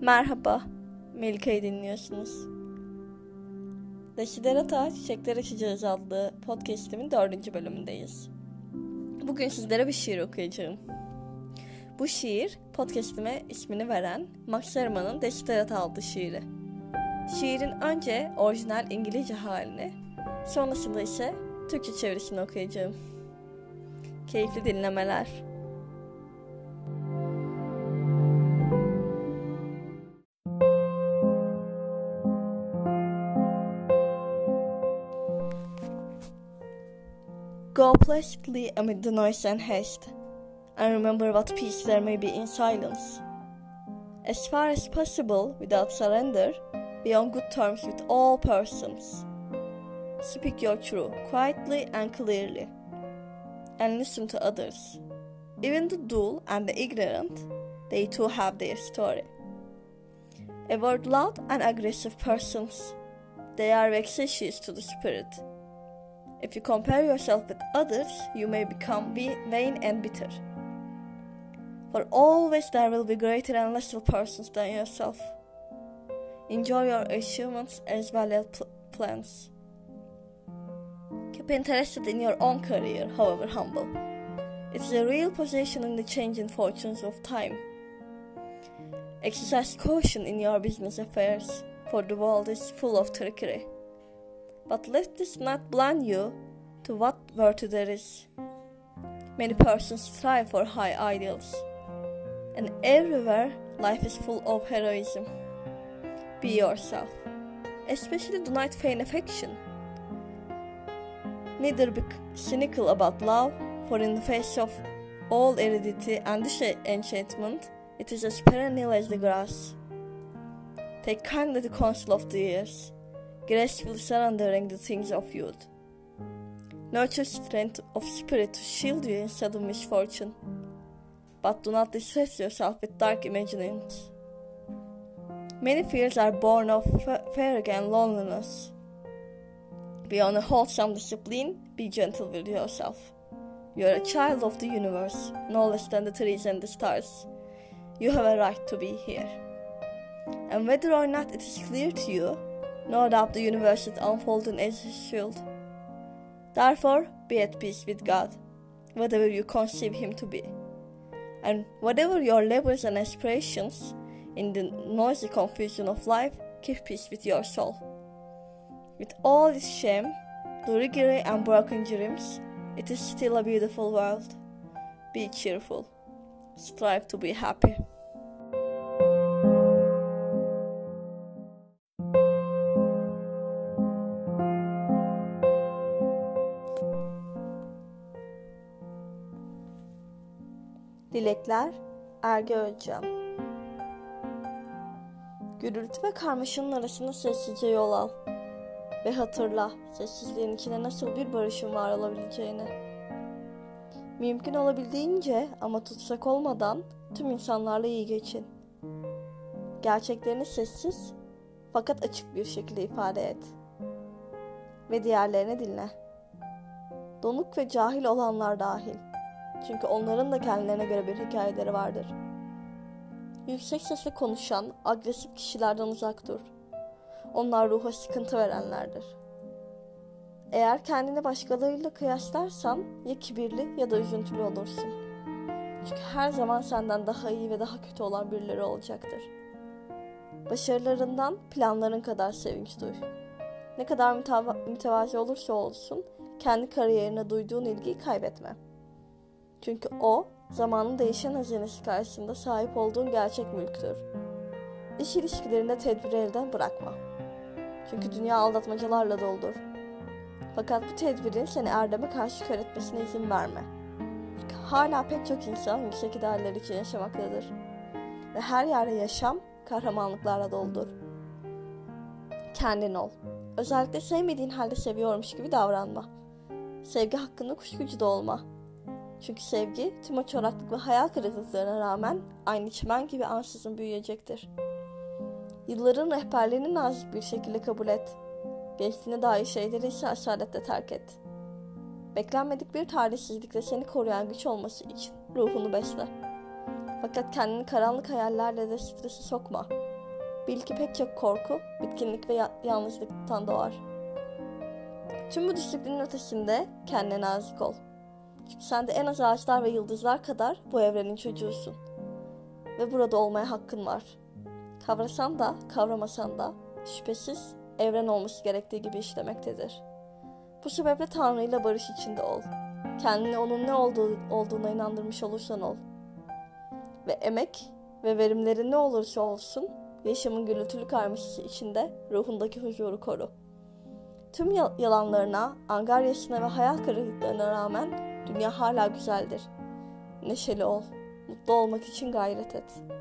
Merhaba, Melika'yı dinliyorsunuz. Desiderata Çiçekler Açacağız adlı podcastimin dördüncü bölümündeyiz. Bugün sizlere bir şiir okuyacağım. Bu şiir podcastime ismini veren Max Herman'ın Desiderata adlı şiiri. Şiirin önce orijinal İngilizce halini, sonrasında ise Türkçe çevirisini okuyacağım. Keyifli dinlemeler. Go placidly amid the noise and haste, and remember what peace there may be in silence. As far as possible, without surrender, be on good terms with all persons. Speak your truth quietly and clearly, and listen to others. Even the dull and the ignorant, they too have their story. Avoid loud and aggressive persons. They are vexatious to the spirit if you compare yourself with others, you may become vain and bitter. For always there will be greater and lesser persons than yourself. Enjoy your achievements as well as pl- plans. Keep interested in your own career, however humble. It is a real position in the changing fortunes of time. Exercise caution in your business affairs, for the world is full of trickery. But let this not blind you to what virtue there is. Many persons strive for high ideals, and everywhere life is full of heroism. Be yourself, especially do not feign affection. Neither be cynical about love, for in the face of all aridity and enchantment, it is as perennial as the grass. Take kindly the counsel of the years gracefully surrendering the things of youth. Nurture strength of spirit to shield you in sudden misfortune, but do not distress yourself with dark imaginings. Many fears are born of fear and loneliness. Be on a wholesome discipline, be gentle with yourself. You are a child of the universe, no less than the trees and the stars. You have a right to be here. And whether or not it is clear to you, no er doubt the universe is unfolding as his shield. Therefore, be at er peace with God, whatever you conceive him to be. And whatever your labors and aspirations, in the noisy confusion of life, keep peace with your soul. With all its shame, the rigor and broken dreams, it is still a beautiful world. Be cheerful. Strive to be happy. Dilekler Erge Özcan Gürültü ve karmaşanın arasında sessizce yol al. Ve hatırla sessizliğin içinde nasıl bir barışın var olabileceğini. Mümkün olabildiğince ama tutsak olmadan tüm insanlarla iyi geçin. Gerçeklerini sessiz fakat açık bir şekilde ifade et. Ve diğerlerini dinle. Donuk ve cahil olanlar dahil. Çünkü onların da kendilerine göre bir hikayeleri vardır. Yüksek sesle konuşan, agresif kişilerden uzak dur. Onlar ruha sıkıntı verenlerdir. Eğer kendini başkalarıyla kıyaslarsan ya kibirli ya da üzüntülü olursun. Çünkü her zaman senden daha iyi ve daha kötü olan birileri olacaktır. Başarılarından planların kadar sevinç duy. Ne kadar mütevazi olursa olsun kendi kariyerine duyduğun ilgiyi kaybetme. Çünkü o, zamanın değişen hazinesi karşısında sahip olduğun gerçek mülktür. İş ilişkilerinde tedbiri elden bırakma. Çünkü dünya aldatmacalarla doldur. Fakat bu tedbirin seni erdeme karşı kör etmesine izin verme. Çünkü hala pek çok insan yüksek idealler için yaşamaktadır. Ve her yerde yaşam kahramanlıklarla doldur. Kendin ol. Özellikle sevmediğin halde seviyormuş gibi davranma. Sevgi hakkında kuşkucu da olma. Çünkü sevgi tüm o çoraklık ve hayal kırıklıklarına rağmen aynı çimen gibi ansızın büyüyecektir. Yılların rehberliğini nazik bir şekilde kabul et. Geçtiğine dair şeyleri ise asaletle terk et. Beklenmedik bir talihsizlikle seni koruyan güç olması için ruhunu besle. Fakat kendini karanlık hayallerle de stresi sokma. Bil ki pek çok korku, bitkinlik ve ya- yalnızlıktan doğar. Tüm bu disiplinin ötesinde kendine nazik ol. Çünkü sen de en az ağaçlar ve yıldızlar kadar bu evrenin çocuğusun. Ve burada olmaya hakkın var. Kavrasan da, kavramasan da şüphesiz evren olması gerektiği gibi işlemektedir. Bu sebeple Tanrı ile barış içinde ol. Kendini onun ne olduğu, olduğuna inandırmış olursan ol. Ve emek ve verimlerin ne olursa olsun yaşamın gürültülü karmaşası içinde ruhundaki huzuru koru. Tüm yalanlarına, angaryasına ve hayal kırıklıklarına rağmen dünya hala güzeldir. Neşeli ol, mutlu olmak için gayret et.''